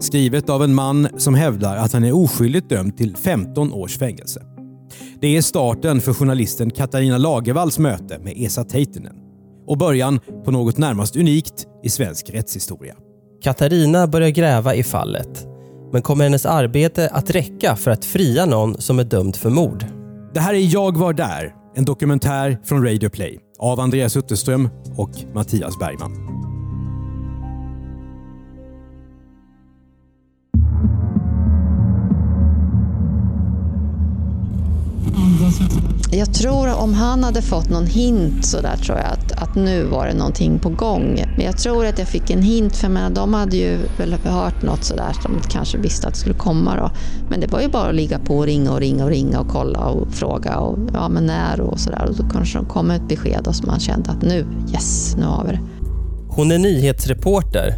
Skrivet av en man som hävdar att han är oskyldigt dömd till 15 års fängelse. Det är starten för journalisten Katarina Lagervalls möte med Esa Teitinen och början på något närmast unikt i svensk rättshistoria. Katarina börjar gräva i fallet. Men kommer hennes arbete att räcka för att fria någon som är dömd för mord? Det här är Jag var där, en dokumentär från Radio Play av Andreas Utterström och Mattias Bergman. Jag tror om han hade fått någon hint så där tror jag att, att nu var det någonting på gång. Men jag tror att jag fick en hint för menar, de hade ju väl hört något sådär som de kanske visste att det skulle komma då. Men det var ju bara att ligga på och ringa och ringa och ringa och kolla och fråga och ja men när och sådär. Och då kanske det kom ett besked och så man kände att nu, yes, nu har vi det. Hon är nyhetsreporter.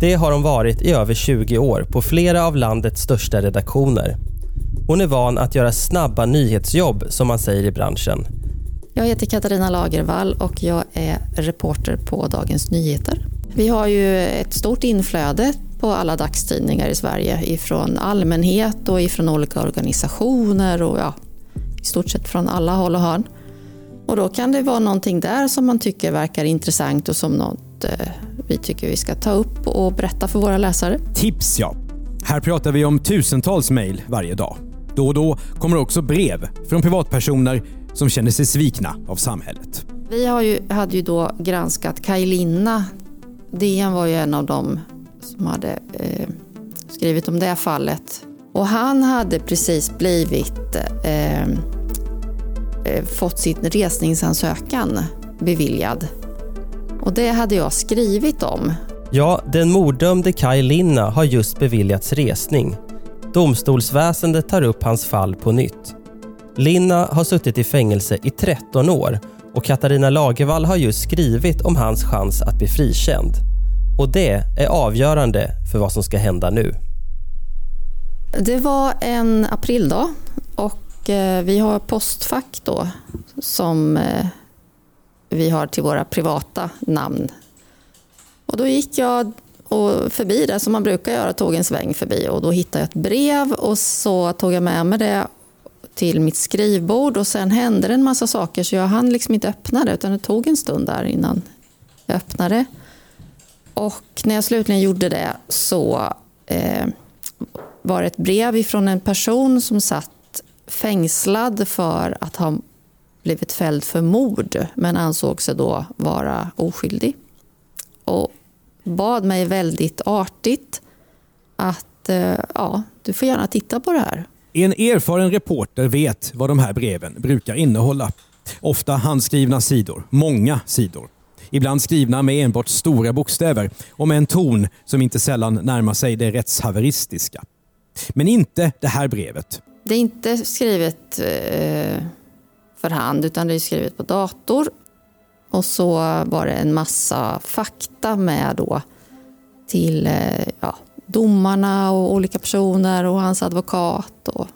Det har hon varit i över 20 år på flera av landets största redaktioner. Hon är van att göra snabba nyhetsjobb som man säger i branschen. Jag heter Katarina Lagervall och jag är reporter på Dagens Nyheter. Vi har ju ett stort inflöde på alla dagstidningar i Sverige ifrån allmänhet och ifrån olika organisationer och ja, i stort sett från alla håll och hörn. Och då kan det vara någonting där som man tycker verkar intressant och som något eh, vi tycker vi ska ta upp och berätta för våra läsare. Tips ja! Här pratar vi om tusentals mejl varje dag. Då och då kommer också brev från privatpersoner som känner sig svikna av samhället. Vi har ju, hade ju då granskat Kaj Linna. DN var ju en av dem som hade eh, skrivit om det fallet. Och han hade precis blivit eh, eh, fått sin resningsansökan beviljad. Och det hade jag skrivit om. Ja, den morddömde Kaj Linna har just beviljats resning. Domstolsväsendet tar upp hans fall på nytt. Linna har suttit i fängelse i 13 år och Katarina Lagervall har just skrivit om hans chans att bli frikänd. Och det är avgörande för vad som ska hända nu. Det var en aprildag och eh, vi har postfack då som eh, vi har till våra privata namn. Och då gick jag och förbi där, som man brukar göra, tog en sväng förbi och då hittade jag ett brev och så tog jag med mig det till mitt skrivbord och sen hände det en massa saker så jag hann liksom inte öppna det utan det tog en stund där innan jag öppnade. Och när jag slutligen gjorde det så eh, var det ett brev ifrån en person som satt fängslad för att ha blivit fälld för mord men ansåg sig då vara oskyldig. Och bad mig väldigt artigt att eh, ja, du får gärna titta på det här. En erfaren reporter vet vad de här breven brukar innehålla. Ofta handskrivna sidor, många sidor. Ibland skrivna med enbart stora bokstäver och med en ton som inte sällan närmar sig det rättshaveristiska. Men inte det här brevet. Det är inte skrivet eh, för hand utan det är skrivet på dator. Och så var det en massa fakta med då till eh, ja, domarna och olika personer och hans advokat. Och...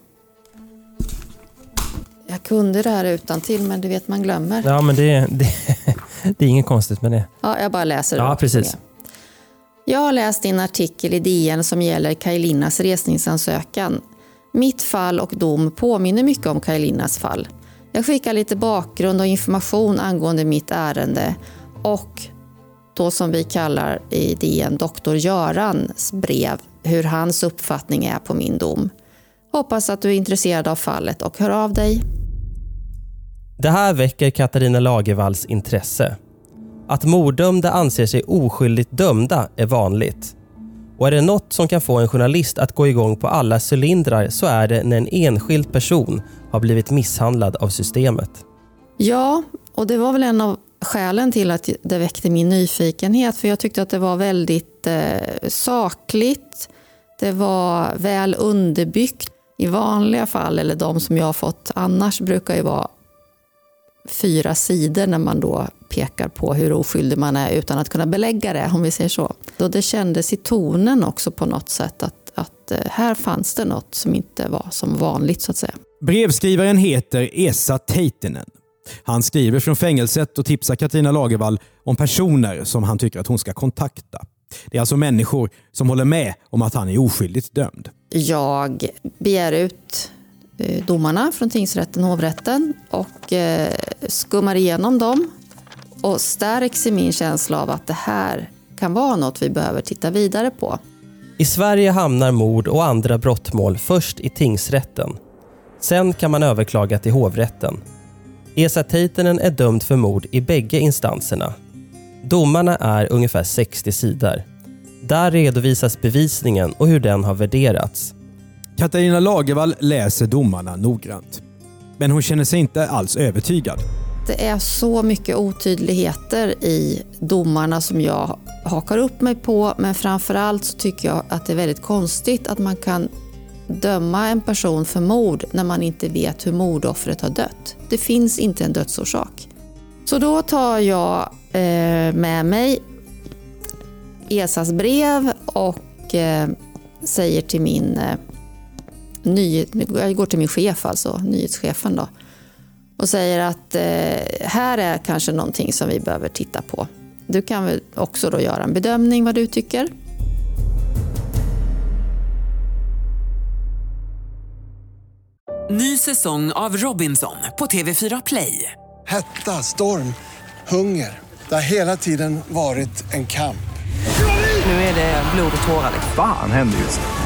Jag kunde det här utan till men det vet man glömmer. Ja, men det, det, det är inget konstigt med det. Ja, jag bara läser. Ja, precis. Jag har läst din artikel i DN som gäller Kajlinas resningsansökan. Mitt fall och dom påminner mycket om Kajlinas fall. Jag skickar lite bakgrund och information angående mitt ärende och då som vi kallar i DN doktor Görans brev hur hans uppfattning är på min dom. Hoppas att du är intresserad av fallet och hör av dig. Det här väcker Katarina Lagervalls intresse. Att morddömda anser sig oskyldigt dömda är vanligt. Och är det något som kan få en journalist att gå igång på alla cylindrar så är det när en enskild person har blivit misshandlad av systemet. Ja, och det var väl en av skälen till att det väckte min nyfikenhet. För jag tyckte att det var väldigt eh, sakligt. Det var väl underbyggt. I vanliga fall, eller de som jag har fått annars, brukar ju vara fyra sidor när man då pekar på hur oskyldig man är utan att kunna belägga det, om vi säger så. Och det kändes i tonen också på något sätt att, att eh, här fanns det något som inte var som vanligt så att säga. Brevskrivaren heter Esa Teitinen. Han skriver från fängelset och tipsar Katarina Lagervall om personer som han tycker att hon ska kontakta. Det är alltså människor som håller med om att han är oskyldigt dömd. Jag begär ut Eh, domarna från tingsrätten och hovrätten och eh, skummar igenom dem och stärks i min känsla av att det här kan vara något vi behöver titta vidare på. I Sverige hamnar mord och andra brottmål först i tingsrätten. Sen kan man överklaga till hovrätten. Esa Teitinen är dömd för mord i bägge instanserna. Domarna är ungefär 60 sidor. Där redovisas bevisningen och hur den har värderats. Katarina Lagervall läser domarna noggrant. Men hon känner sig inte alls övertygad. Det är så mycket otydligheter i domarna som jag hakar upp mig på. Men framför allt så tycker jag att det är väldigt konstigt att man kan döma en person för mord när man inte vet hur mordoffret har dött. Det finns inte en dödsorsak. Så då tar jag eh, med mig Esas brev och eh, säger till min eh, ny, jag går till min chef, alltså nyhetschefen då, och säger att eh, här är kanske någonting som vi behöver titta på. Du kan väl också då göra en bedömning vad du tycker. Ny säsong av Robinson på TV4 Play. Hetta, storm, hunger. Det har hela tiden varit en kamp. Nu är det blod och tårar. Fan händer just nu.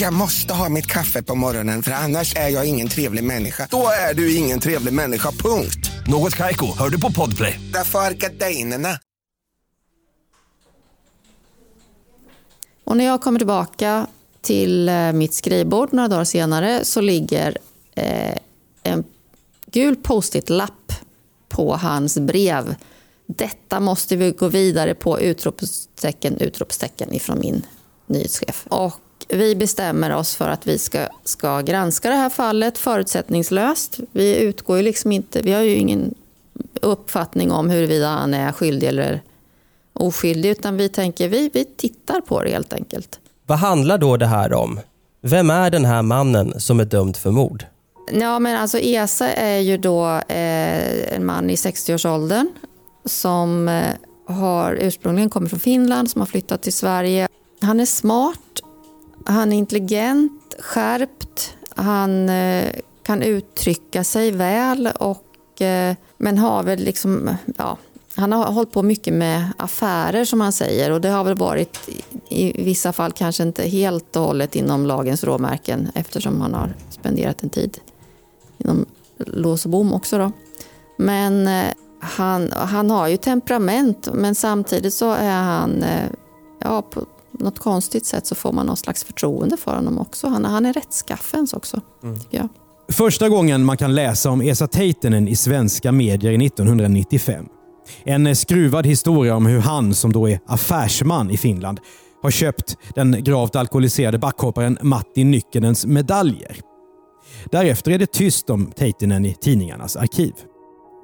Jag måste ha mitt kaffe på morgonen för annars är jag ingen trevlig människa. Då är du ingen trevlig människa, punkt. Något Kaiko, hör du på Podplay. Därför är gardinerna. Och när jag kommer tillbaka till eh, mitt skrivbord några dagar senare så ligger eh, en gul post-it-lapp på hans brev. Detta måste vi gå vidare på! Utropstecken, utropstecken ifrån min nyhetschef. Och vi bestämmer oss för att vi ska, ska granska det här fallet förutsättningslöst. Vi utgår ju liksom inte, vi har ju ingen uppfattning om huruvida han är skyldig eller oskyldig, utan vi tänker vi, vi tittar på det helt enkelt. Vad handlar då det här om? Vem är den här mannen som är dömd för mord? Ja, men alltså Esa är ju då eh, en man i 60-årsåldern som eh, har ursprungligen kommit från Finland, som har flyttat till Sverige. Han är smart, han är intelligent, skärpt, han eh, kan uttrycka sig väl och eh, men har väl liksom, ja, han har hållit på mycket med affärer som han säger och det har väl varit i, vissa fall kanske inte helt och hållet inom lagens råmärken eftersom han har spenderat en tid inom lås och bom också. Då. Men eh, han, han har ju temperament men samtidigt så är han, ja på något konstigt sätt så får man någon slags förtroende för honom också. Han, han är rättskaffens också, tycker jag. Första gången man kan läsa om Esa Teitinen i svenska medier är 1995. En skruvad historia om hur han, som då är affärsman i Finland, har köpt den gravt alkoholiserade backhopparen Matti Nykkenens medaljer. Därefter är det tyst om Teitinen i tidningarnas arkiv.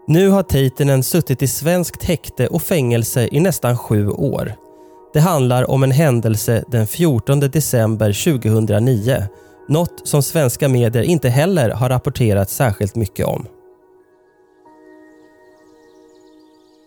Nu har Teitinen suttit i svenskt häkte och fängelse i nästan sju år. Det handlar om en händelse den 14 december 2009. Något som svenska medier inte heller har rapporterat särskilt mycket om.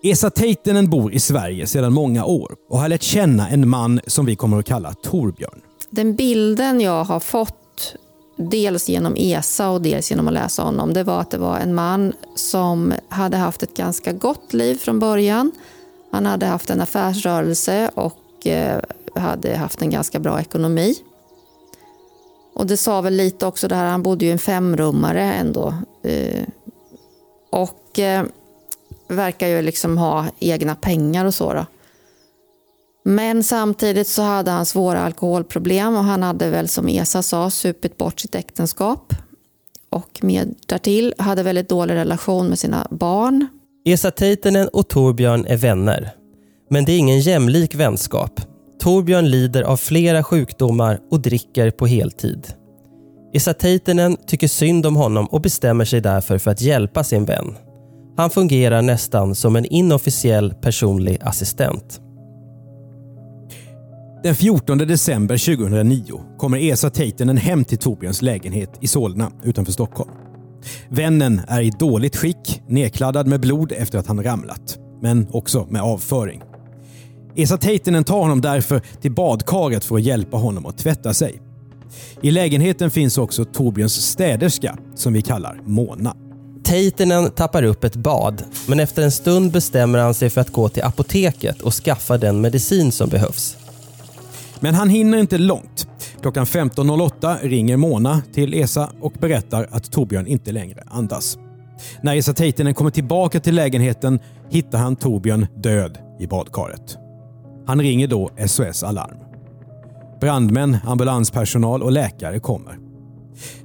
Esa Teitinen bor i Sverige sedan många år och har lärt känna en man som vi kommer att kalla Torbjörn. Den bilden jag har fått, dels genom ESA och dels genom att läsa honom, det var att det var en man som hade haft ett ganska gott liv från början. Han hade haft en affärsrörelse och eh, hade haft en ganska bra ekonomi. Och det sa väl lite också det här, han bodde ju i en femrummare ändå. Eh, och eh, verkar ju liksom ha egna pengar och så. Då. Men samtidigt så hade han svåra alkoholproblem och han hade väl som Esa sa supit bort sitt äktenskap. Och med därtill hade väldigt dålig relation med sina barn. Esa Teitinen och Torbjörn är vänner. Men det är ingen jämlik vänskap. Torbjörn lider av flera sjukdomar och dricker på heltid. Esa Teitinen tycker synd om honom och bestämmer sig därför för att hjälpa sin vän. Han fungerar nästan som en inofficiell personlig assistent. Den 14 december 2009 kommer Esa Teitinen hem till Torbjörns lägenhet i Solna utanför Stockholm. Vännen är i dåligt skick, nedkladdad med blod efter att han ramlat, men också med avföring. Esa Teitinen tar honom därför till badkaret för att hjälpa honom att tvätta sig. I lägenheten finns också Torbjörns städerska, som vi kallar Mona. Teitinen tappar upp ett bad, men efter en stund bestämmer han sig för att gå till apoteket och skaffa den medicin som behövs. Men han hinner inte långt. Klockan 15.08 ringer Mona till Esa och berättar att Torbjörn inte längre andas. När Esa Teitinen kommer tillbaka till lägenheten hittar han Torbjörn död i badkaret. Han ringer då SOS Alarm. Brandmän, ambulanspersonal och läkare kommer.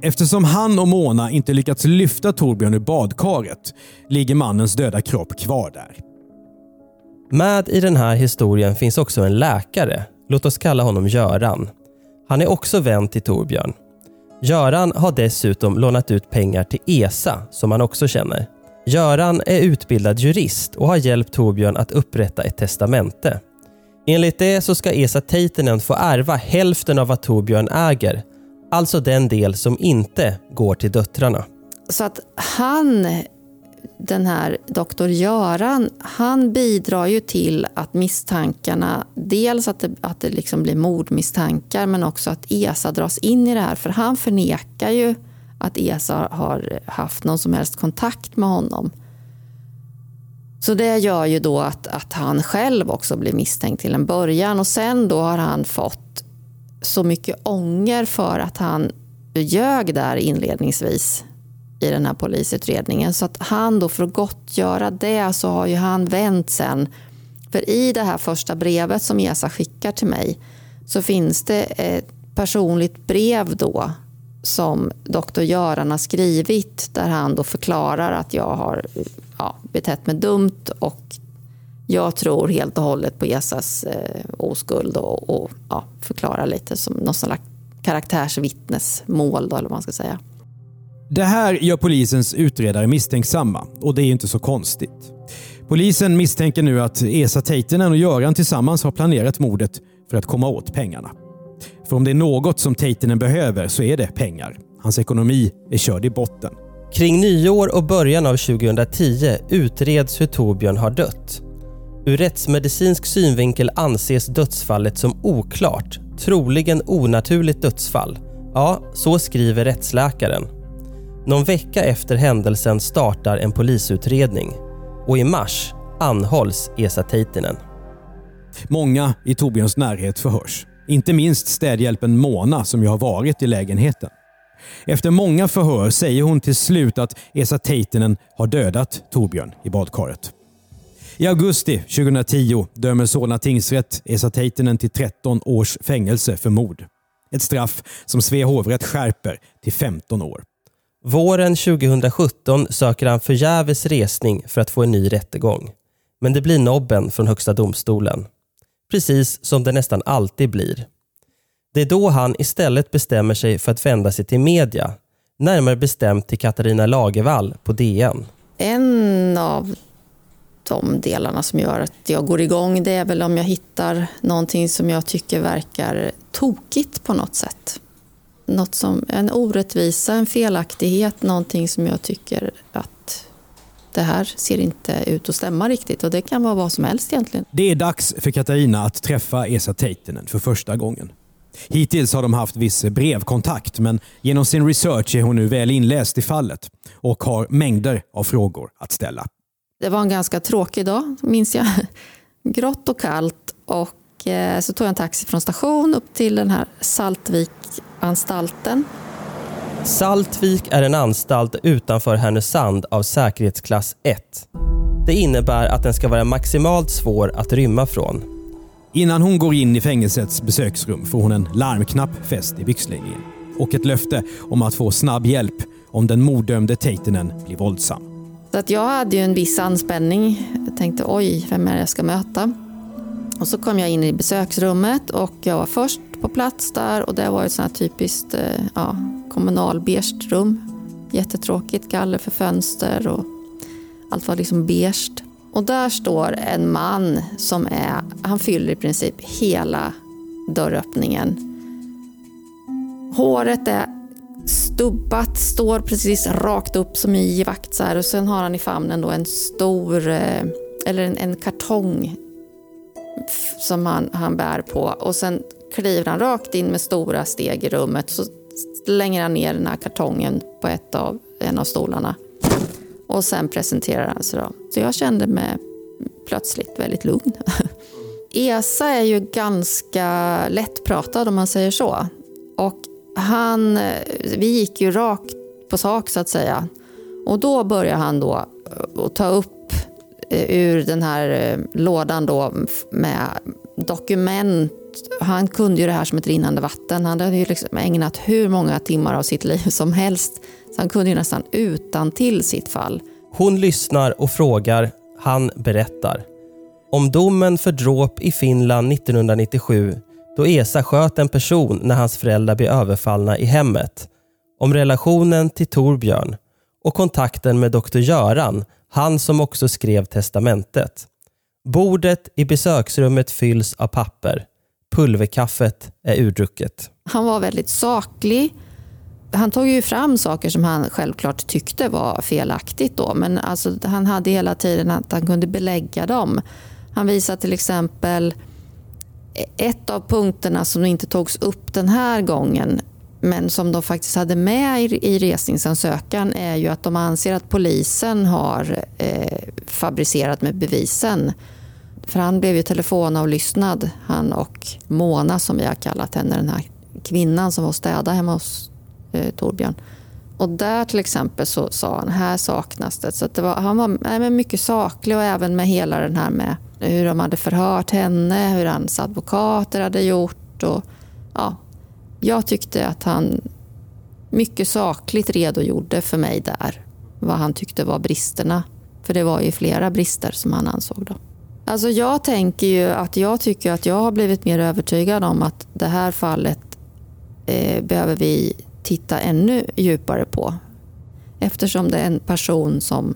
Eftersom han och Mona inte lyckats lyfta Torbjörn ur badkaret ligger mannens döda kropp kvar där. Med i den här historien finns också en läkare Låt oss kalla honom Göran. Han är också vän till Torbjörn. Göran har dessutom lånat ut pengar till ESA, som han också känner. Göran är utbildad jurist och har hjälpt Torbjörn att upprätta ett testamente. Enligt det så ska Esa Teitinen få ärva hälften av vad Torbjörn äger, alltså den del som inte går till döttrarna. Så att han den här doktor Göran, han bidrar ju till att misstankarna, dels att det, att det liksom blir mordmisstankar men också att ESA dras in i det här. För han förnekar ju att ESA har haft någon som helst kontakt med honom. Så det gör ju då att, att han själv också blir misstänkt till en början och sen då har han fått så mycket ånger för att han ljög där inledningsvis i den här polisutredningen. Så att han då för att gottgöra det så har ju han vänt sen. För i det här första brevet som ESA skickar till mig så finns det ett personligt brev då som doktor Göran har skrivit där han då förklarar att jag har ja, betett mig dumt och jag tror helt och hållet på ESAs eh, oskuld och, och ja, förklarar lite som någon slags karaktärsvittnesmål då, eller vad man ska säga. Det här gör polisens utredare misstänksamma och det är inte så konstigt. Polisen misstänker nu att Esa Teitinen och Göran tillsammans har planerat mordet för att komma åt pengarna. För om det är något som Teitinen behöver så är det pengar. Hans ekonomi är körd i botten. Kring nyår och början av 2010 utreds hur Torbjörn har dött. Ur rättsmedicinsk synvinkel anses dödsfallet som oklart, troligen onaturligt dödsfall. Ja, så skriver rättsläkaren. Någon vecka efter händelsen startar en polisutredning och i mars anhålls Esa Teitinen. Många i Torbjörns närhet förhörs. Inte minst städhjälpen Mona som ju har varit i lägenheten. Efter många förhör säger hon till slut att Esa Teitinen har dödat Torbjörn i badkaret. I augusti 2010 dömer Solna tingsrätt Esa Teitinen till 13 års fängelse för mord. Ett straff som Svea hovrätt skärper till 15 år. Våren 2017 söker han förgäves resning för att få en ny rättegång. Men det blir nobben från Högsta domstolen. Precis som det nästan alltid blir. Det är då han istället bestämmer sig för att vända sig till media. Närmare bestämt till Katarina Lagervall på DN. En av de delarna som gör att jag går igång det är väl om jag hittar någonting som jag tycker verkar tokigt på något sätt något som, en orättvisa, en felaktighet, någonting som jag tycker att det här ser inte ut att stämma riktigt och det kan vara vad som helst egentligen. Det är dags för Katarina att träffa Esa Teitinen för första gången. Hittills har de haft viss brevkontakt men genom sin research är hon nu väl inläst i fallet och har mängder av frågor att ställa. Det var en ganska tråkig dag, minns jag. Grått och kallt och och eh, så tog jag en taxi från station upp till den här Saltvik-anstalten. Saltvik är en anstalt utanför Härnösand av säkerhetsklass 1. Det innebär att den ska vara maximalt svår att rymma från. Innan hon går in i fängelsets besöksrum får hon en larmknapp fäst i byxlinjen och ett löfte om att få snabb hjälp om den morddömde Teitinen blir våldsam. Så att jag hade ju en viss anspänning. Jag tänkte oj, vem är det jag ska möta? Och så kom jag in i besöksrummet och jag var först på plats där och det var ett sånt här typiskt eh, ja, kommunalbeige rum. Jättetråkigt, galler för fönster och allt var liksom beige. Och där står en man som är, han fyller i princip hela dörröppningen. Håret är stubbat, står precis rakt upp som i vakt så här. och sen har han i famnen då en stor, eh, eller en, en kartong som han, han bär på och sen kliver han rakt in med stora steg i rummet så slänger han ner den här kartongen på ett av, en av stolarna. Och sen presenterar han sig då. Så jag kände mig plötsligt väldigt lugn. Esa är ju ganska lättpratad om man säger så. Och han, vi gick ju rakt på sak så att säga. Och då började han då att ta upp Eh, ur den här eh, lådan då med dokument. Han kunde ju det här som ett rinnande vatten. Han hade ju liksom ägnat hur många timmar av sitt liv som helst. Så han kunde ju nästan utan till sitt fall. Hon lyssnar och frågar. Han berättar. Om domen för dråp i Finland 1997 då Esa sköt en person när hans föräldrar blev överfallna i hemmet. Om relationen till Torbjörn och kontakten med doktor Göran, han som också skrev testamentet. Bordet i besöksrummet fylls av papper. Pulverkaffet är urdrucket. Han var väldigt saklig. Han tog ju fram saker som han självklart tyckte var felaktigt då, men alltså, han hade hela tiden att han kunde belägga dem. Han visade till exempel ett av punkterna som inte togs upp den här gången men som de faktiskt hade med i resningsansökan är ju att de anser att polisen har eh, fabricerat med bevisen. För han blev ju telefonavlyssnad, han och Mona som vi har kallat henne, den här kvinnan som var och städade hemma hos eh, Torbjörn. Och där till exempel så sa han, här saknas det. Så det var, han var nej, mycket saklig och även med hela den här med hur de hade förhört henne, hur hans advokater hade gjort. Och, ja, jag tyckte att han mycket sakligt redogjorde för mig där vad han tyckte var bristerna. För det var ju flera brister som han ansåg. Då. Alltså jag tänker ju att jag tycker att jag har blivit mer övertygad om att det här fallet eh, behöver vi titta ännu djupare på. Eftersom det är en person som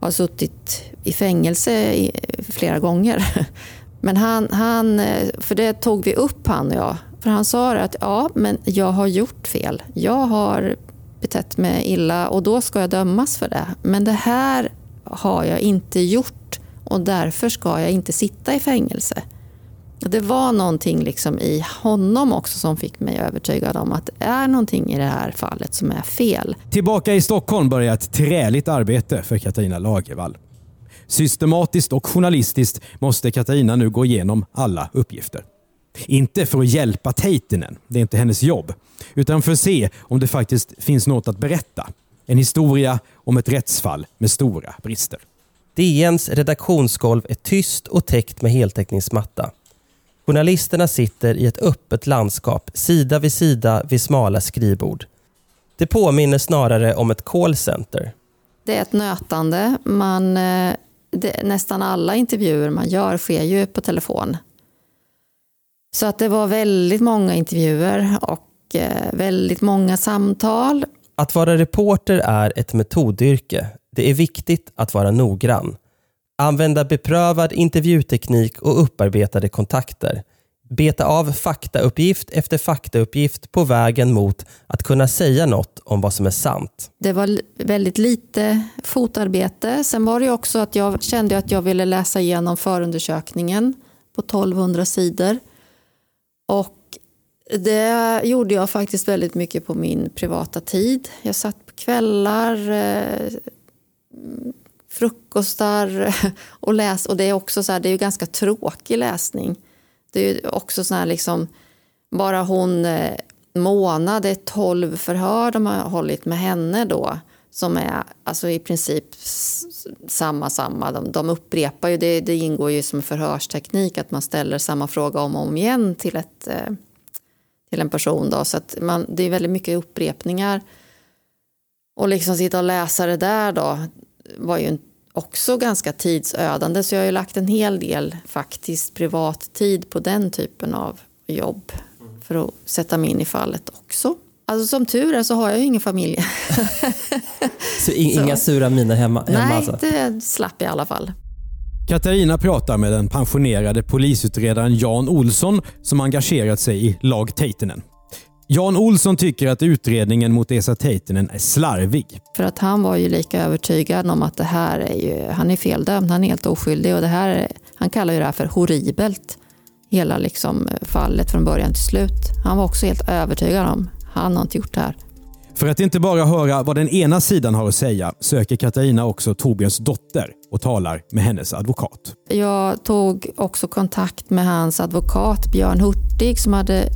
har suttit i fängelse eh, flera gånger. Men han, han, eh, för det tog vi upp han och jag. För han sa att ja, men jag har gjort fel. Jag har betett mig illa och då ska jag dömas för det. Men det här har jag inte gjort och därför ska jag inte sitta i fängelse. Det var någonting liksom i honom också som fick mig övertygad om att det är någonting i det här fallet som är fel. Tillbaka i Stockholm börjar ett träligt arbete för Katarina Lagervall. Systematiskt och journalistiskt måste Katarina nu gå igenom alla uppgifter. Inte för att hjälpa Teitinen, det är inte hennes jobb, utan för att se om det faktiskt finns något att berätta. En historia om ett rättsfall med stora brister. DNs redaktionsgolv är tyst och täckt med heltäckningsmatta. Journalisterna sitter i ett öppet landskap, sida vid sida vid smala skrivbord. Det påminner snarare om ett callcenter. Det är ett nötande. Man, eh, det, nästan alla intervjuer man gör sker ju på telefon. Så att det var väldigt många intervjuer och eh, väldigt många samtal. Att vara reporter är ett metodyrke. Det är viktigt att vara noggrann. Använda beprövad intervjuteknik och upparbetade kontakter. Beta av faktauppgift efter faktauppgift på vägen mot att kunna säga något om vad som är sant. Det var väldigt lite fotarbete. Sen var det också att jag kände att jag ville läsa igenom förundersökningen på 1200 sidor. Och det gjorde jag faktiskt väldigt mycket på min privata tid. Jag satt på kvällar, eh, frukostar och läste. Och det är också så här, det är ju ganska tråkig läsning. Det är ju också så här liksom, bara hon eh, Mona, det är 12 förhör de har hållit med henne då som är alltså i princip samma, samma. De, de upprepar ju, det, det ingår ju som förhörsteknik att man ställer samma fråga om och om igen till, ett, eh, till en person. Då. Så att man, det är väldigt mycket upprepningar. Och liksom sitta och läsa det där då var ju också ganska tidsödande. Så jag har ju lagt en hel del faktiskt privat tid på den typen av jobb för att sätta mig in i fallet också. Alltså som tur är så har jag ju ingen familj. Så in, inga sura miner hemma, hemma Nej, alltså? det slapp jag i alla fall. Katarina pratar med den pensionerade polisutredaren Jan Olsson som engagerat sig i lag Teitinen. Jan Olsson tycker att utredningen mot Esa Teitinen är slarvig. För att han var ju lika övertygad om att det här är ju, han är feldömd, han är helt oskyldig och det här, är- han kallar ju det här för horribelt. Hela liksom fallet från början till slut. Han var också helt övertygad om, han har inte gjort det här. För att inte bara höra vad den ena sidan har att säga söker Katarina också Torbjörns dotter och talar med hennes advokat. Jag tog också kontakt med hans advokat Björn Hurtig som hade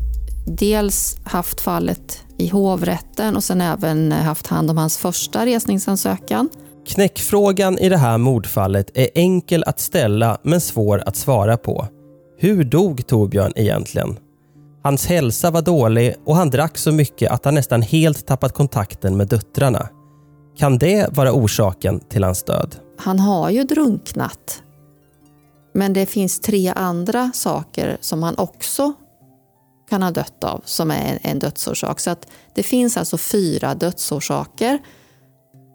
dels haft fallet i hovrätten och sen även haft hand om hans första resningsansökan. Knäckfrågan i det här mordfallet är enkel att ställa men svår att svara på. Hur dog Torbjörn egentligen? Hans hälsa var dålig och han drack så mycket att han nästan helt tappat kontakten med döttrarna. Kan det vara orsaken till hans död? Han har ju drunknat. Men det finns tre andra saker som han också kan ha dött av som är en- dödsorsak. Så att det finns alltså fyra dödsorsaker.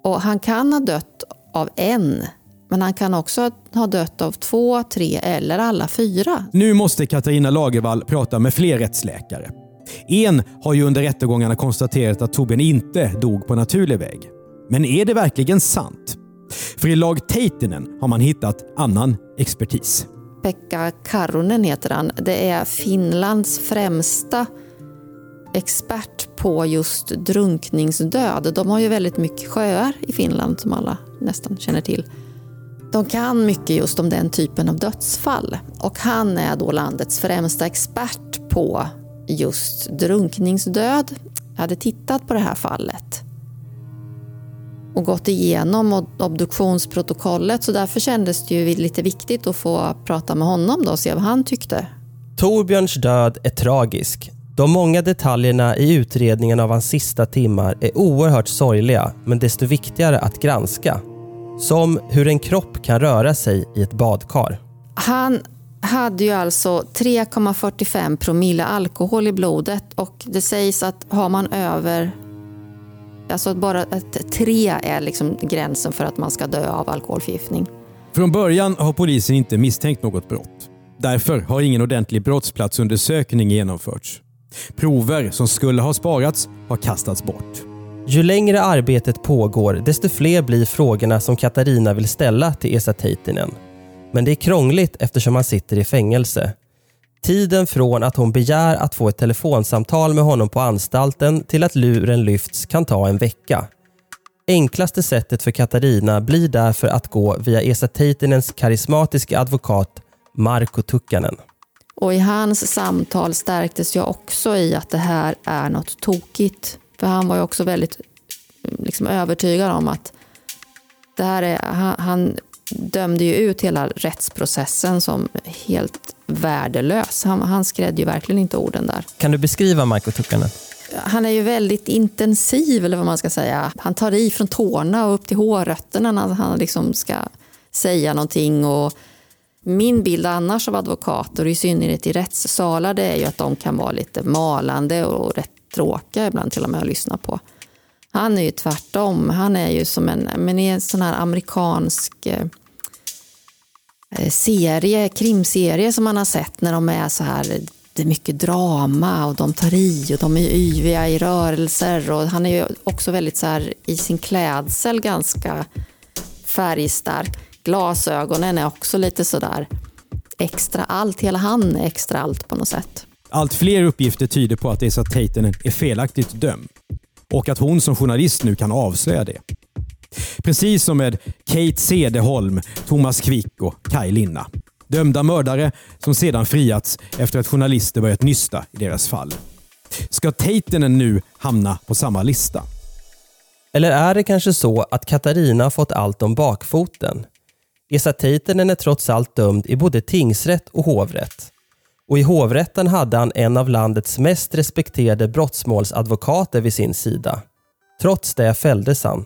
Och han kan ha dött av en, men han kan också ha dött av två, tre eller alla fyra. Nu måste Katarina Lagervall prata med fler rättsläkare. En har ju under rättegångarna konstaterat att Torbjörn inte dog på naturlig väg. Men är det verkligen sant? För i lag Teitinen har man hittat annan expertis. Pekka Karronen heter han. Det är Finlands främsta expert på just drunkningsdöd. De har ju väldigt mycket sjöar i Finland som alla nästan känner till. De kan mycket just om den typen av dödsfall och han är då landets främsta expert på just drunkningsdöd. Jag hade tittat på det här fallet och gått igenom obduktionsprotokollet så därför kändes det ju lite viktigt att få prata med honom då och se vad han tyckte. Torbjörns död är tragisk. De många detaljerna i utredningen av hans sista timmar är oerhört sorgliga, men desto viktigare att granska. Som hur en kropp kan röra sig i ett badkar. Han hade ju alltså 3,45 promille alkohol i blodet och det sägs att har man över Alltså att bara ett tre är liksom gränsen för att man ska dö av alkoholförgiftning. Från början har polisen inte misstänkt något brott. Därför har ingen ordentlig brottsplatsundersökning genomförts. Prover som skulle ha sparats har kastats bort. Ju längre arbetet pågår, desto fler blir frågorna som Katarina vill ställa till Esa Teitinen. Men det är krångligt eftersom han sitter i fängelse. Tiden från att hon begär att få ett telefonsamtal med honom på anstalten till att luren lyfts kan ta en vecka. Enklaste sättet för Katarina blir därför att gå via Esa Teitinens karismatiska advokat Marko Tukkanen. Och i hans samtal stärktes jag också i att det här är något tokigt. För han var ju också väldigt liksom, övertygad om att det här är, han, han dömde ju ut hela rättsprocessen som helt värdelös. Han, han skrädde ju verkligen inte orden där. Kan du beskriva Marko Tukkanen? Han är ju väldigt intensiv, eller vad man ska säga. Han tar i från tårna och upp till hårrötterna när han liksom ska säga någonting. Och min bild annars av advokater, i synnerhet i rättssalar, det är ju att de kan vara lite malande och rätt tråkiga ibland till och med att lyssna på. Han är ju tvärtom. Han är ju som en, men i en sån här amerikansk eh, serie, krimserie som man har sett när de är så här, det är mycket drama och de tar i och de är yviga i rörelser och han är ju också väldigt så här i sin klädsel ganska färgstark. Glasögonen är också lite sådär extra allt, hela han är extra allt på något sätt. Allt fler uppgifter tyder på att Esa Teitinen är felaktigt dömd och att hon som journalist nu kan avslöja det. Precis som med Kate Cederholm, Thomas Quick och Kaj Linna. Dömda mördare som sedan friats efter att journalister börjat nysta i deras fall. Ska Teitenen nu hamna på samma lista? Eller är det kanske så att Katarina har fått allt om bakfoten? Esa Teitenen är trots allt dömd i både tingsrätt och hovrätt. Och i hovrätten hade han en av landets mest respekterade brottsmålsadvokater vid sin sida. Trots det fälldes han.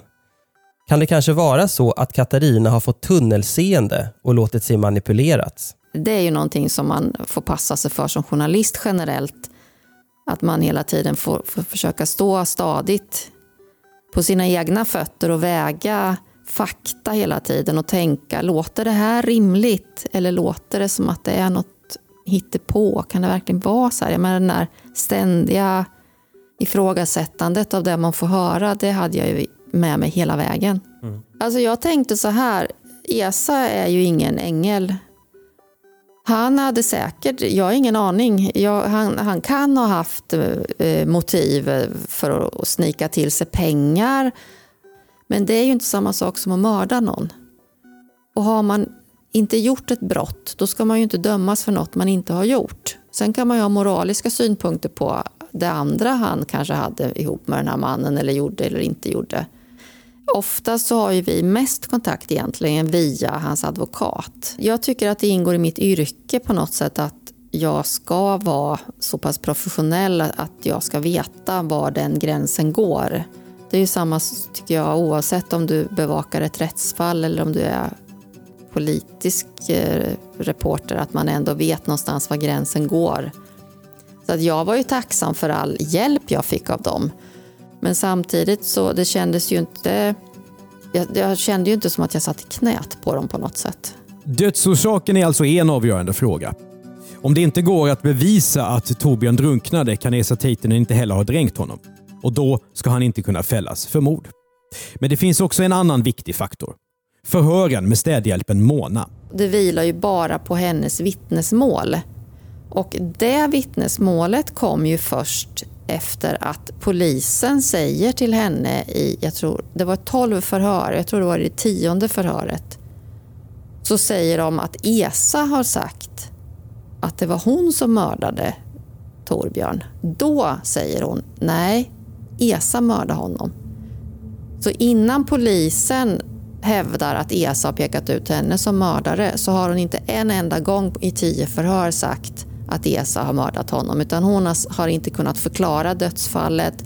Kan det kanske vara så att Katarina har fått tunnelseende och låtit sig manipuleras? Det är ju någonting som man får passa sig för som journalist generellt. Att man hela tiden får, får försöka stå stadigt på sina egna fötter och väga fakta hela tiden och tänka, låter det här rimligt? Eller låter det som att det är något hittepå? Kan det verkligen vara så här? Jag menar, den där ständiga ifrågasättandet av det man får höra, det hade jag ju med mig hela vägen. Mm. Alltså jag tänkte så här, Esa är ju ingen ängel. Han hade säkert, jag har ingen aning, jag, han, han kan ha haft eh, motiv för att snika till sig pengar. Men det är ju inte samma sak som att mörda någon. Och har man inte gjort ett brott, då ska man ju inte dömas för något man inte har gjort. Sen kan man ju ha moraliska synpunkter på det andra han kanske hade ihop med den här mannen eller gjorde eller inte gjorde. Oftast så har ju vi mest kontakt egentligen via hans advokat. Jag tycker att det ingår i mitt yrke på något sätt att jag ska vara så pass professionell att jag ska veta var den gränsen går. Det är ju samma tycker jag oavsett om du bevakar ett rättsfall eller om du är politisk eh, reporter, att man ändå vet någonstans var gränsen går. Så att jag var ju tacksam för all hjälp jag fick av dem. Men samtidigt så det kändes ju inte... Jag, jag kände ju inte som att jag satt i knät på dem på något sätt. Dödsorsaken är alltså en avgörande fråga. Om det inte går att bevisa att Torbjörn drunknade kan Esa Teitinen inte heller ha dränkt honom. Och då ska han inte kunna fällas för mord. Men det finns också en annan viktig faktor. Förhören med städhjälpen Mona. Det vilar ju bara på hennes vittnesmål. Och det vittnesmålet kom ju först efter att polisen säger till henne i, jag tror det var 12 förhör, jag tror det var det tionde förhöret, så säger de att Esa har sagt att det var hon som mördade Torbjörn. Då säger hon nej, Esa mördade honom. Så innan polisen hävdar att Esa har pekat ut henne som mördare så har hon inte en enda gång i tio förhör sagt att Esa har mördat honom utan hon har inte kunnat förklara dödsfallet.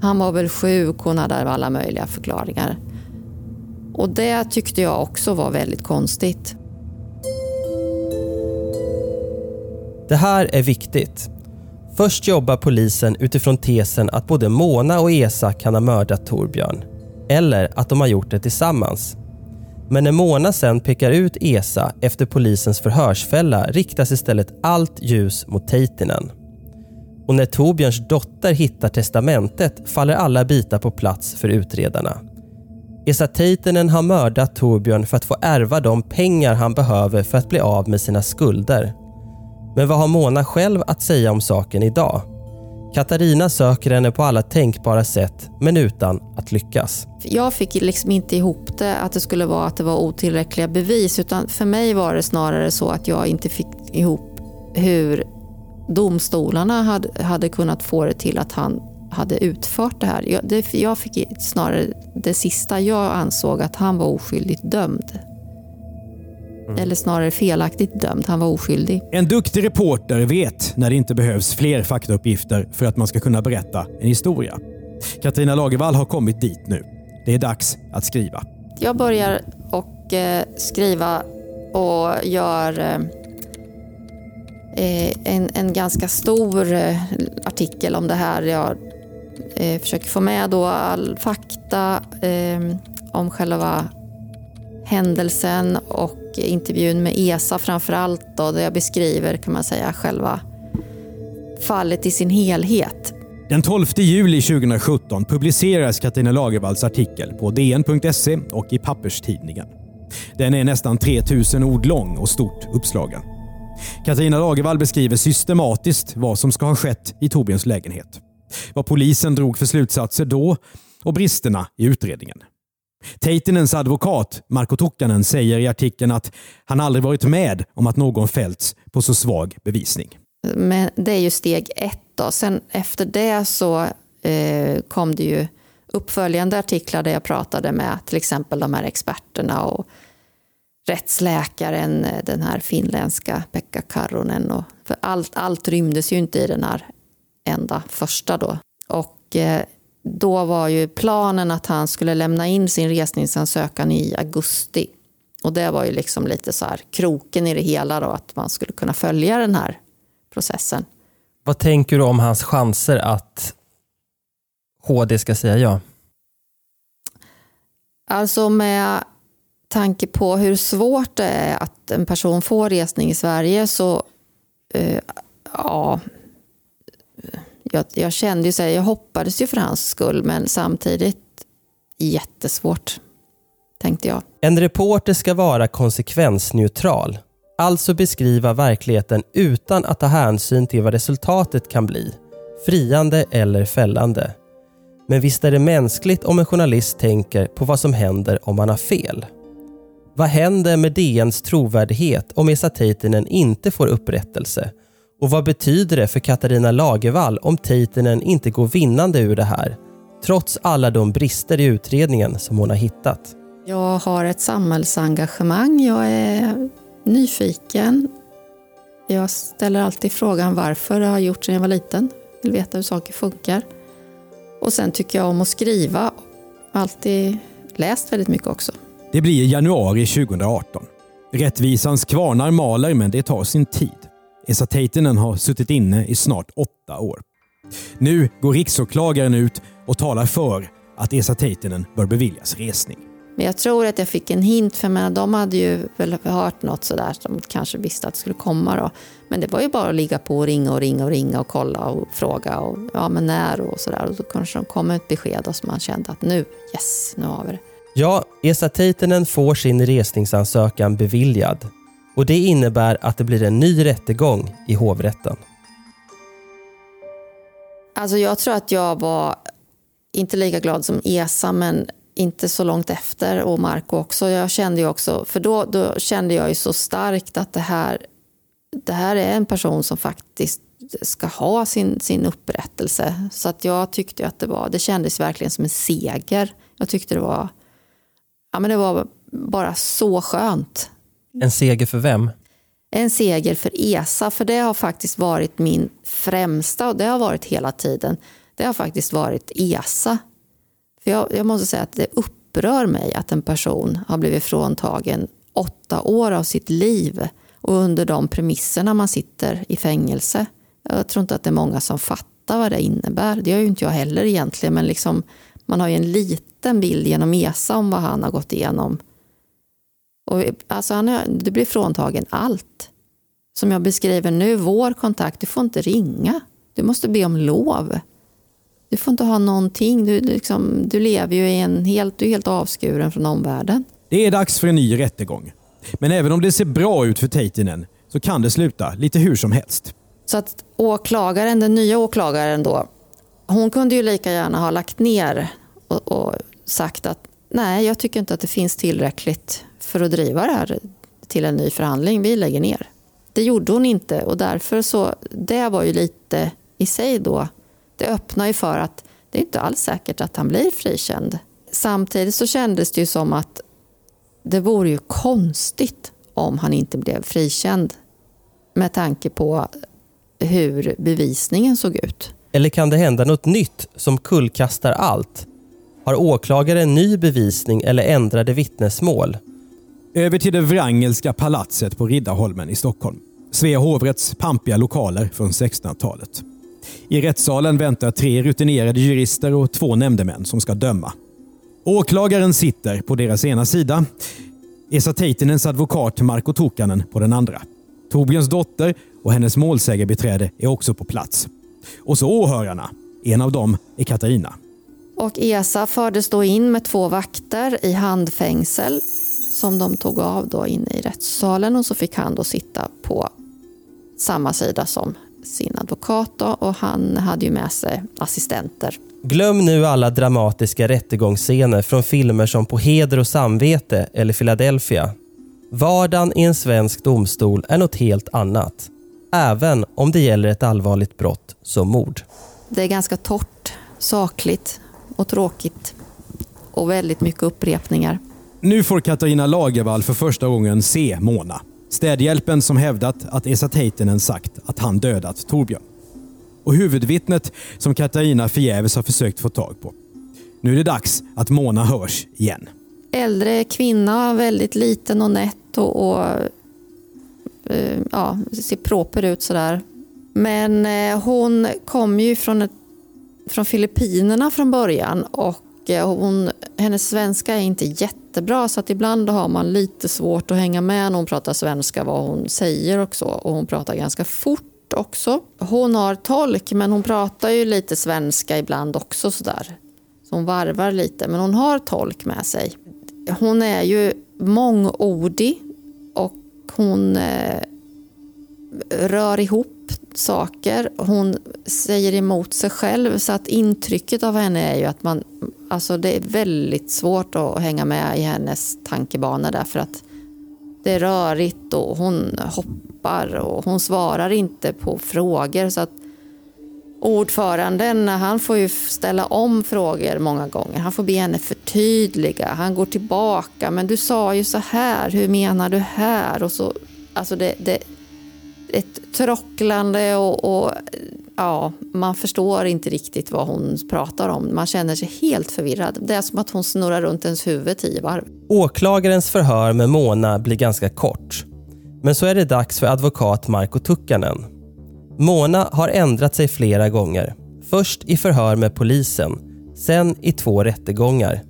Han var väl sjuk, hon hade alla möjliga förklaringar. Och det tyckte jag också var väldigt konstigt. Det här är viktigt. Först jobbar polisen utifrån tesen att både Mona och Esa kan ha mördat Torbjörn. Eller att de har gjort det tillsammans. Men när Mona sen pekar ut Esa efter polisens förhörsfälla riktas istället allt ljus mot Teitinen. Och när Torbjörns dotter hittar testamentet faller alla bitar på plats för utredarna. Esa Teitinen har mördat Torbjörn för att få ärva de pengar han behöver för att bli av med sina skulder. Men vad har Mona själv att säga om saken idag? Katarina söker henne på alla tänkbara sätt, men utan att lyckas. Jag fick liksom inte ihop det, att det skulle vara att det var otillräckliga bevis. Utan för mig var det snarare så att jag inte fick ihop hur domstolarna hade, hade kunnat få det till att han hade utfört det här. Jag, det, jag fick snarare det sista. Jag ansåg att han var oskyldigt dömd. Mm. Eller snarare felaktigt dömd. Han var oskyldig. En duktig reporter vet när det inte behövs fler faktauppgifter för att man ska kunna berätta en historia. Katarina Lagervall har kommit dit nu. Det är dags att skriva. Jag börjar och eh, skriva och gör eh, eh, en, en ganska stor eh, artikel om det här. Jag eh, försöker få med då all fakta eh, om själva händelsen och intervjun med ESA framför allt då, där jag beskriver kan man säga själva fallet i sin helhet. Den 12 juli 2017 publiceras Katarina Lagervalls artikel på DN.se och i Papperstidningen. Den är nästan 3000 ord lång och stort uppslagen. Katarina Lagervall beskriver systematiskt vad som ska ha skett i Torbjörns lägenhet. Vad polisen drog för slutsatser då och bristerna i utredningen. Teitinens advokat Marko Tukkanen säger i artikeln att han aldrig varit med om att någon fällts på så svag bevisning. Men det är ju steg ett. Då. Sen efter det så eh, kom det ju uppföljande artiklar där jag pratade med till exempel de här experterna och rättsläkaren, eh, den här finländska Pekka Karronen. Och, för allt, allt rymdes ju inte i den här enda första då. Och eh, då var ju planen att han skulle lämna in sin resningsansökan i augusti. Och det var ju liksom lite så här kroken i det hela då, att man skulle kunna följa den här processen. Vad tänker du om hans chanser att HD ska säga ja? Alltså med tanke på hur svårt det är att en person får resning i Sverige så eh, ja, jag, jag kände ju så här, jag hoppades ju för hans skull men samtidigt jättesvårt tänkte jag. En reporter ska vara konsekvensneutral, alltså beskriva verkligheten utan att ta hänsyn till vad resultatet kan bli, friande eller fällande. Men visst är det mänskligt om en journalist tänker på vad som händer om man har fel. Vad händer med DNs trovärdighet om Esa Teitinen inte får upprättelse? Och vad betyder det för Katarina Lagervall om Teitinen inte går vinnande ur det här? Trots alla de brister i utredningen som hon har hittat. Jag har ett samhällsengagemang. Jag är nyfiken. Jag ställer alltid frågan varför det har gjort sedan jag var liten. Jag vill veta hur saker funkar. Och sen tycker jag om att skriva. Alltid läst väldigt mycket också. Det blir januari 2018. Rättvisans kvarnar maler, men det tar sin tid. Esa Teitinen har suttit inne i snart åtta år. Nu går riksåklagaren ut och talar för att Esa Teitinen bör beviljas resning. Men jag tror att jag fick en hint, för menar, de hade ju väl hört något sådär som kanske visste att det skulle komma. Då. Men det var ju bara att ligga på och ringa och ringa och ringa och kolla och fråga och ja men när och sådär. Och då kanske de kom med ett besked och så man kände att nu, yes, nu har vi det. Ja, Esa Teitinen får sin resningsansökan beviljad och det innebär att det blir en ny rättegång i hovrätten. Alltså jag tror att jag var inte lika glad som Esa men inte så långt efter och Marco också. Jag kände ju också, för då, då kände jag ju så starkt att det här, det här är en person som faktiskt ska ha sin, sin upprättelse. Så att jag tyckte att det var, det kändes verkligen som en seger. Jag tyckte det var, ja men det var bara så skönt. En seger för vem? En seger för ESA, för det har faktiskt varit min främsta, och det har varit hela tiden, det har faktiskt varit ESA. För jag, jag måste säga att det upprör mig att en person har blivit fråntagen åtta år av sitt liv och under de premisserna man sitter i fängelse. Jag tror inte att det är många som fattar vad det innebär. Det gör ju inte jag heller egentligen, men liksom, man har ju en liten bild genom ESA om vad han har gått igenom och, alltså han är, du blir fråntagen allt. Som jag beskriver nu, vår kontakt, du får inte ringa. Du måste be om lov. Du får inte ha någonting. Du, liksom, du lever ju i en helt, du är helt avskuren från omvärlden. Det är dags för en ny rättegång. Men även om det ser bra ut för Teitinen så kan det sluta lite hur som helst. Så att åklagaren, den nya åklagaren då, hon kunde ju lika gärna ha lagt ner och, och sagt att nej, jag tycker inte att det finns tillräckligt för att driva det här till en ny förhandling. Vi lägger ner. Det gjorde hon inte och därför så, det var ju lite i sig då, det öppnar ju för att det är inte alls säkert att han blir frikänd. Samtidigt så kändes det ju som att det vore ju konstigt om han inte blev frikänd med tanke på hur bevisningen såg ut. Eller kan det hända något nytt som kullkastar allt? Har åklagaren ny bevisning eller ändrade vittnesmål? Över till det Wrangelska palatset på Riddarholmen i Stockholm. Svea hovrätts pampiga lokaler från 1600-talet. I rättssalen väntar tre rutinerade jurister och två nämndemän som ska döma. Åklagaren sitter på deras ena sida. Esa Teitinens advokat Marko Tokanen på den andra. Torbjörns dotter och hennes målsägarbiträde är också på plats. Och så åhörarna. En av dem är Katarina. Och Esa fördes då in med två vakter i handfängsel som de tog av då inne i rättssalen och så fick han då sitta på samma sida som sin advokat då, och han hade ju med sig assistenter. Glöm nu alla dramatiska rättegångsscener från filmer som På heder och samvete eller Philadelphia. Vardagen i en svensk domstol är något helt annat. Även om det gäller ett allvarligt brott som mord. Det är ganska torrt, sakligt och tråkigt. Och väldigt mycket upprepningar. Nu får Katarina Lagervall för första gången se Mona. Städhjälpen som hävdat att Esa Teitinen sagt att han dödat Torbjörn. Och huvudvittnet som Katarina förgäves har försökt få tag på. Nu är det dags att Mona hörs igen. Äldre kvinna, väldigt liten och nätt och, och eh, ja, ser proper ut sådär. Men eh, hon kom ju från, ett, från Filippinerna från början och eh, hon, hennes svenska är inte jättebra så att ibland har man lite svårt att hänga med när hon pratar svenska vad hon säger och så. Och hon pratar ganska fort också. Hon har tolk men hon pratar ju lite svenska ibland också sådär. Så hon varvar lite men hon har tolk med sig. Hon är ju mångordig och hon eh, rör ihop saker. Hon säger emot sig själv så att intrycket av henne är ju att man, alltså det är väldigt svårt att hänga med i hennes tankebanor därför att det är rörigt och hon hoppar och hon svarar inte på frågor så att ordföranden han får ju ställa om frågor många gånger. Han får be henne förtydliga. Han går tillbaka. Men du sa ju så här. Hur menar du här? Och så, alltså det, det, ett trocklande och, och ja, man förstår inte riktigt vad hon pratar om. Man känner sig helt förvirrad. Det är som att hon snurrar runt ens huvud tio varv. Åklagarens förhör med Mona blir ganska kort. Men så är det dags för advokat Marko Tukkanen. Mona har ändrat sig flera gånger. Först i förhör med polisen, sen i två rättegångar.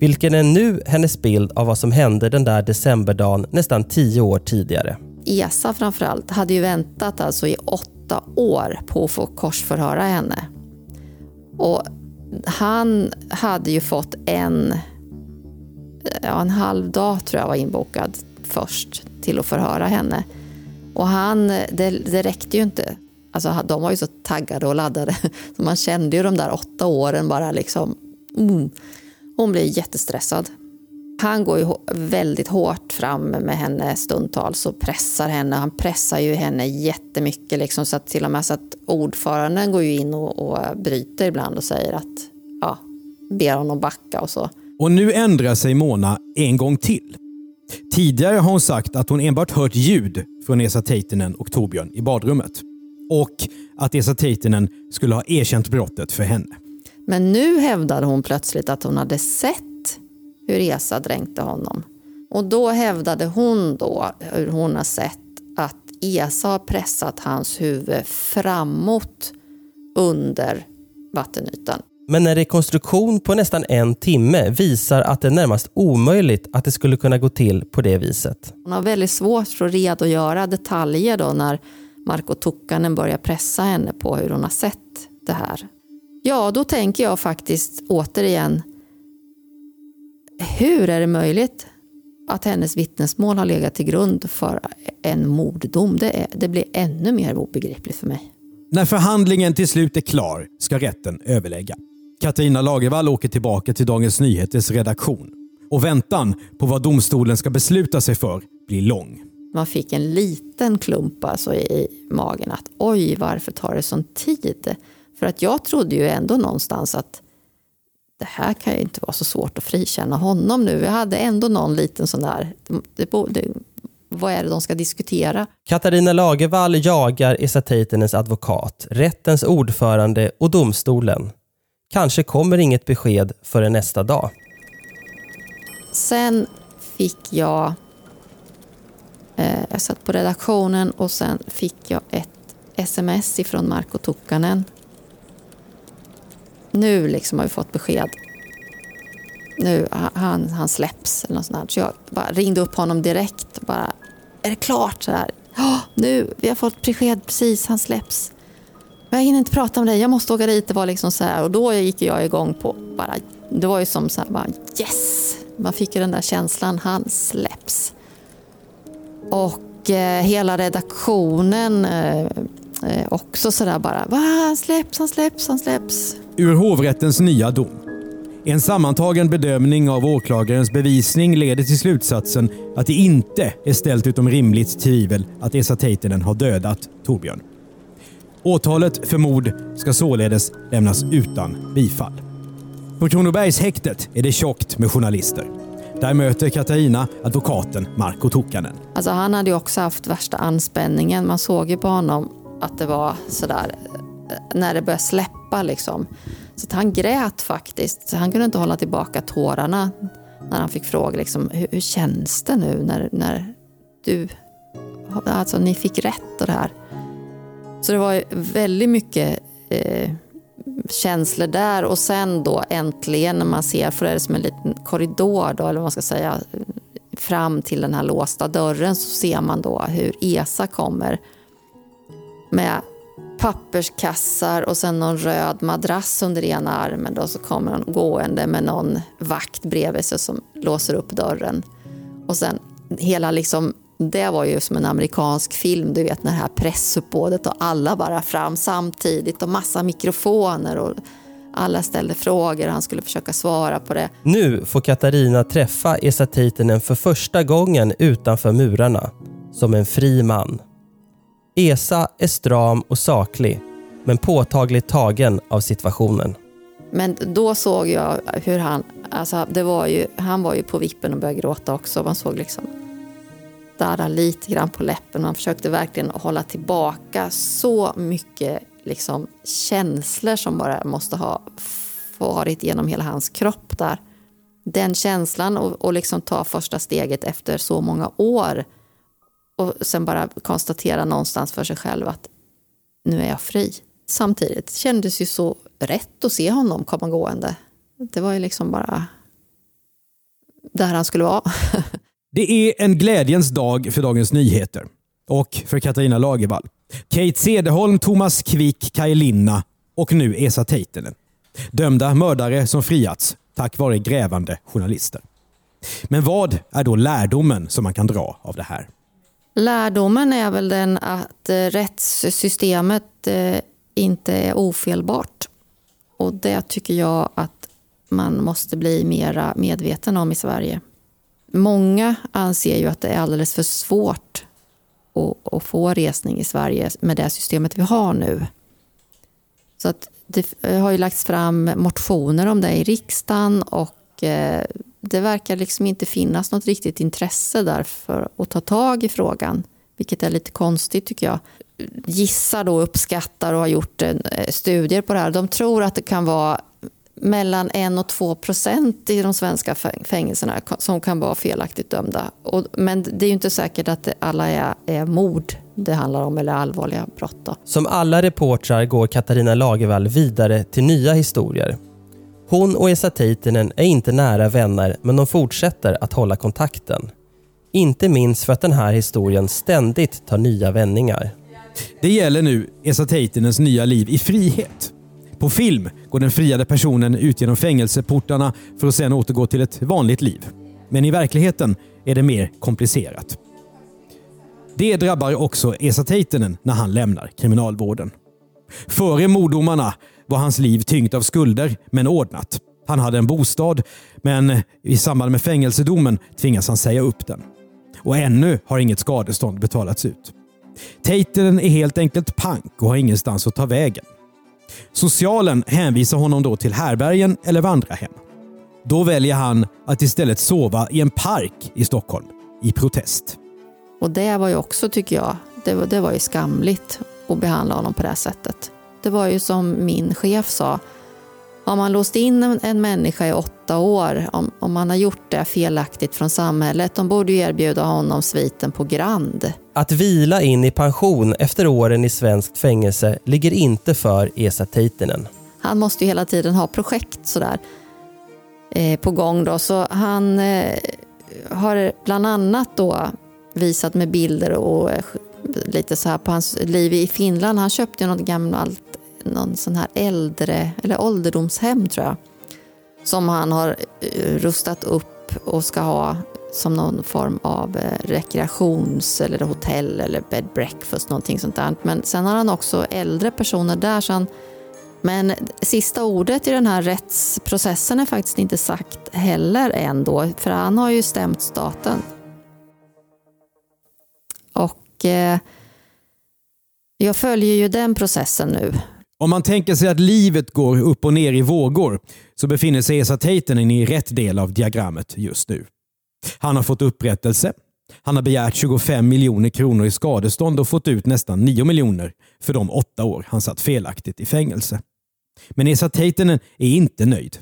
Vilken är nu hennes bild av vad som hände den där decemberdagen nästan tio år tidigare? ESA framförallt hade ju väntat alltså i åtta år på att få korsförhöra henne. Och han hade ju fått en, ja, en halv dag tror jag var inbokad först till att förhöra henne. Och han, det, det räckte ju inte. Alltså, de var ju så taggade och laddade. Så man kände ju de där åtta åren bara liksom... Mm. Hon blev jättestressad. Han går ju väldigt hårt fram med henne stundtals och pressar henne. Han pressar ju henne jättemycket. Liksom, så att till och med så att ordföranden går ju in och, och bryter ibland och säger att ja, ber honom backa och så. Och nu ändrar sig Mona en gång till. Tidigare har hon sagt att hon enbart hört ljud från Esa Teitinen och Torbjörn i badrummet. Och att Esa Teitinen skulle ha erkänt brottet för henne. Men nu hävdade hon plötsligt att hon hade sett hur Esa dränkte honom. Och då hävdade hon då hur hon har sett att Esa har pressat hans huvud framåt under vattenytan. Men en rekonstruktion på nästan en timme visar att det är närmast omöjligt att det skulle kunna gå till på det viset. Hon har väldigt svårt för att redogöra detaljer då när Marko Tukkanen börjar pressa henne på hur hon har sett det här. Ja, då tänker jag faktiskt återigen hur är det möjligt att hennes vittnesmål har legat till grund för en morddom? Det, är, det blir ännu mer obegripligt för mig. När förhandlingen till slut är klar ska rätten överlägga. Katarina Lagervall åker tillbaka till Dagens Nyheters redaktion. Och väntan på vad domstolen ska besluta sig för blir lång. Man fick en liten klump alltså i magen att oj, varför tar det sån tid? För att jag trodde ju ändå någonstans att det här kan ju inte vara så svårt att frikänna honom nu. Jag hade ändå någon liten sån där, det, det, vad är det de ska diskutera? Katarina Lagervall jagar Esa Teitinens advokat, rättens ordförande och domstolen. Kanske kommer inget besked förrän nästa dag. Sen fick jag, eh, jag satt på redaktionen och sen fick jag ett sms ifrån Marko Tukkanen nu liksom har vi fått besked. Nu, han, han släpps eller något sånt där. Så jag bara ringde upp honom direkt och bara, är det klart? Så. Oh, nu, vi har fått besked precis, han släpps. Jag hinner inte prata om det, jag måste åka dit. Det var liksom så här. Och då gick jag igång på, bara, det var ju som så här, bara, yes! Man fick ju den där känslan, han släpps. Och eh, hela redaktionen eh, eh, också sådär bara, va, han släpps, han släpps, han släpps. Ur hovrättens nya dom. En sammantagen bedömning av åklagarens bevisning leder till slutsatsen att det inte är ställt utom rimligt tvivel att Esa Teitinen har dödat Torbjörn. Åtalet för mord ska således lämnas utan bifall. På Kronobergshäktet är det tjockt med journalister. Där möter Katarina advokaten Marko Tukkanen. Alltså han hade ju också haft värsta anspänningen. Man såg ju på honom att det var sådär när det började släppa liksom. Så att han grät faktiskt. Han kunde inte hålla tillbaka tårarna när han fick fråga liksom, hur, hur känns det nu när, när du, alltså ni fick rätt och det här. Så det var väldigt mycket eh, känslor där och sen då äntligen när man ser, för det är som en liten korridor då, eller vad man ska säga, fram till den här låsta dörren så ser man då hur Esa kommer med papperskassar och sen någon röd madrass under ena armen. Då, så kommer han gående med någon vakt bredvid sig som låser upp dörren. Och sen hela liksom, det var ju som en amerikansk film, du vet när det här pressuppbådet och alla bara fram samtidigt och massa mikrofoner och alla ställde frågor och han skulle försöka svara på det. Nu får Katarina träffa Esa Teitinen för första gången utanför murarna, som en fri man. Esa är stram och saklig, men påtagligt tagen av situationen. Men då såg jag hur han, alltså det var ju, han var ju på vippen och började gråta också. Man såg liksom darra lite grann på läppen. Man försökte verkligen hålla tillbaka så mycket liksom, känslor som bara måste ha farit genom hela hans kropp där. Den känslan och, och liksom ta första steget efter så många år och sen bara konstatera någonstans för sig själv att nu är jag fri. Samtidigt kändes ju så rätt att se honom komma gående. Det var ju liksom bara där han skulle vara. Det är en glädjens dag för Dagens Nyheter och för Katarina Lagervall. Kate Cederholm, Thomas Quick, Kaj Linna och nu Esa Teitinen. Dömda mördare som friats tack vare grävande journalister. Men vad är då lärdomen som man kan dra av det här? Lärdomen är väl den att eh, rättssystemet eh, inte är ofelbart. Och det tycker jag att man måste bli mera medveten om i Sverige. Många anser ju att det är alldeles för svårt att, få resning i Sverige med det systemet vi har nu. Så att det har ju lagts fram motioner om det i riksdagen och eh, det verkar liksom inte finnas något riktigt intresse där för att ta tag i frågan, vilket är lite konstigt tycker jag. Gissar då, uppskattar och har gjort eh, studier på det här. De tror att det kan vara mellan 1 och 2 procent i de svenska fängelserna som kan vara felaktigt dömda. Men det är ju inte säkert att alla är, är mord det handlar om eller allvarliga brott. Då. Som alla reportrar går Katarina Lagervall vidare till nya historier. Hon och Esa Teitinen är inte nära vänner men de fortsätter att hålla kontakten. Inte minst för att den här historien ständigt tar nya vändningar. Det gäller nu Esa Teitinens nya liv i frihet. På film går den friade personen ut genom fängelseportarna för att sedan återgå till ett vanligt liv. Men i verkligheten är det mer komplicerat. Det drabbar också Esa Teitinen när han lämnar kriminalvården. Före morddomarna var hans liv tyngt av skulder, men ordnat. Han hade en bostad, men i samband med fängelsedomen tvingas han säga upp den. Och ännu har inget skadestånd betalats ut. Taten är helt enkelt pank och har ingenstans att ta vägen. Socialen hänvisar honom då till härbergen eller vandrarhem. Då väljer han att istället sova i en park i Stockholm i protest. Och det var ju också, tycker jag, det var, det var ju skamligt att behandla honom på det här sättet. Det var ju som min chef sa, har man låst in en, människa i åtta år, om, om man har gjort det felaktigt från samhället, de borde ju erbjuda honom sviten på Grand. Att vila in i pension efter åren i svenskt fängelse ligger inte för Esa Teitinen. Han måste ju hela tiden ha projekt sådär eh, på gång då, så han eh, har bland annat då visat med bilder och eh, lite så här på hans liv i Finland. Han köpte något gammalt, någon sån här äldre, eller ålderdomshem tror jag. Som han har eh, rustat upp och ska ha som någon form av eh, rekreations eller hotell eller bed breakfast, någonting sånt där. Men sen har han också äldre personer där. Så han, men sista ordet i den här rättsprocessen är faktiskt inte sagt heller än då, för han har ju stämt staten. Och eh, jag följer ju den processen nu. Om man tänker sig att livet går upp och ner i vågor så befinner sig Esa Teitinen i rätt del av diagrammet just nu. Han har fått upprättelse. Han har begärt 25 miljoner kronor i skadestånd och fått ut nästan 9 miljoner för de åtta år han satt felaktigt i fängelse. Men Esa Teitinen är inte nöjd.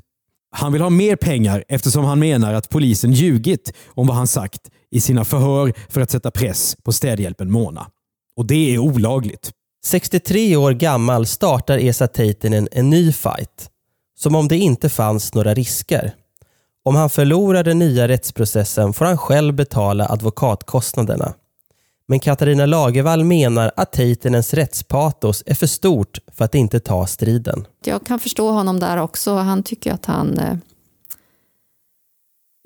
Han vill ha mer pengar eftersom han menar att polisen ljugit om vad han sagt i sina förhör för att sätta press på städhjälpen Mona. Och det är olagligt. 63 år gammal startar Esa Teitinen en ny fight. Som om det inte fanns några risker. Om han förlorar den nya rättsprocessen får han själv betala advokatkostnaderna. Men Katarina Lagervall menar att Teitinens rättspatos är för stort för att inte ta striden. Jag kan förstå honom där också. Han tycker att han... Eh,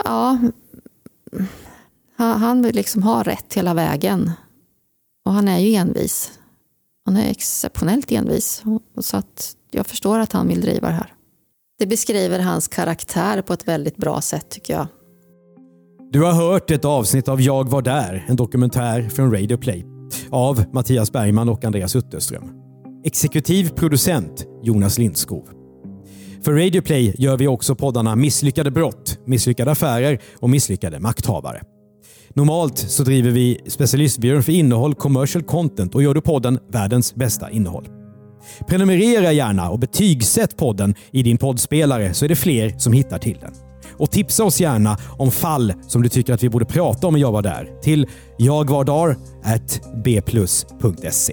ja, han vill liksom ha rätt hela vägen. Och han är ju envis. Han är exceptionellt envis. Och Så att jag förstår att han vill driva det här. Det beskriver hans karaktär på ett väldigt bra sätt tycker jag. Du har hört ett avsnitt av Jag var där, en dokumentär från Radio Play av Mattias Bergman och Andreas Utterström. Exekutiv producent Jonas Lindskov. För Radio Play gör vi också poddarna Misslyckade brott, Misslyckade affärer och Misslyckade makthavare. Normalt så driver vi specialistbyrån för innehåll, commercial content och gör du podden världens bästa innehåll. Prenumerera gärna och betygsätt podden i din poddspelare så är det fler som hittar till den. Och tipsa oss gärna om fall som du tycker att vi borde prata om i Jag var där till jagvardar.bplus.se.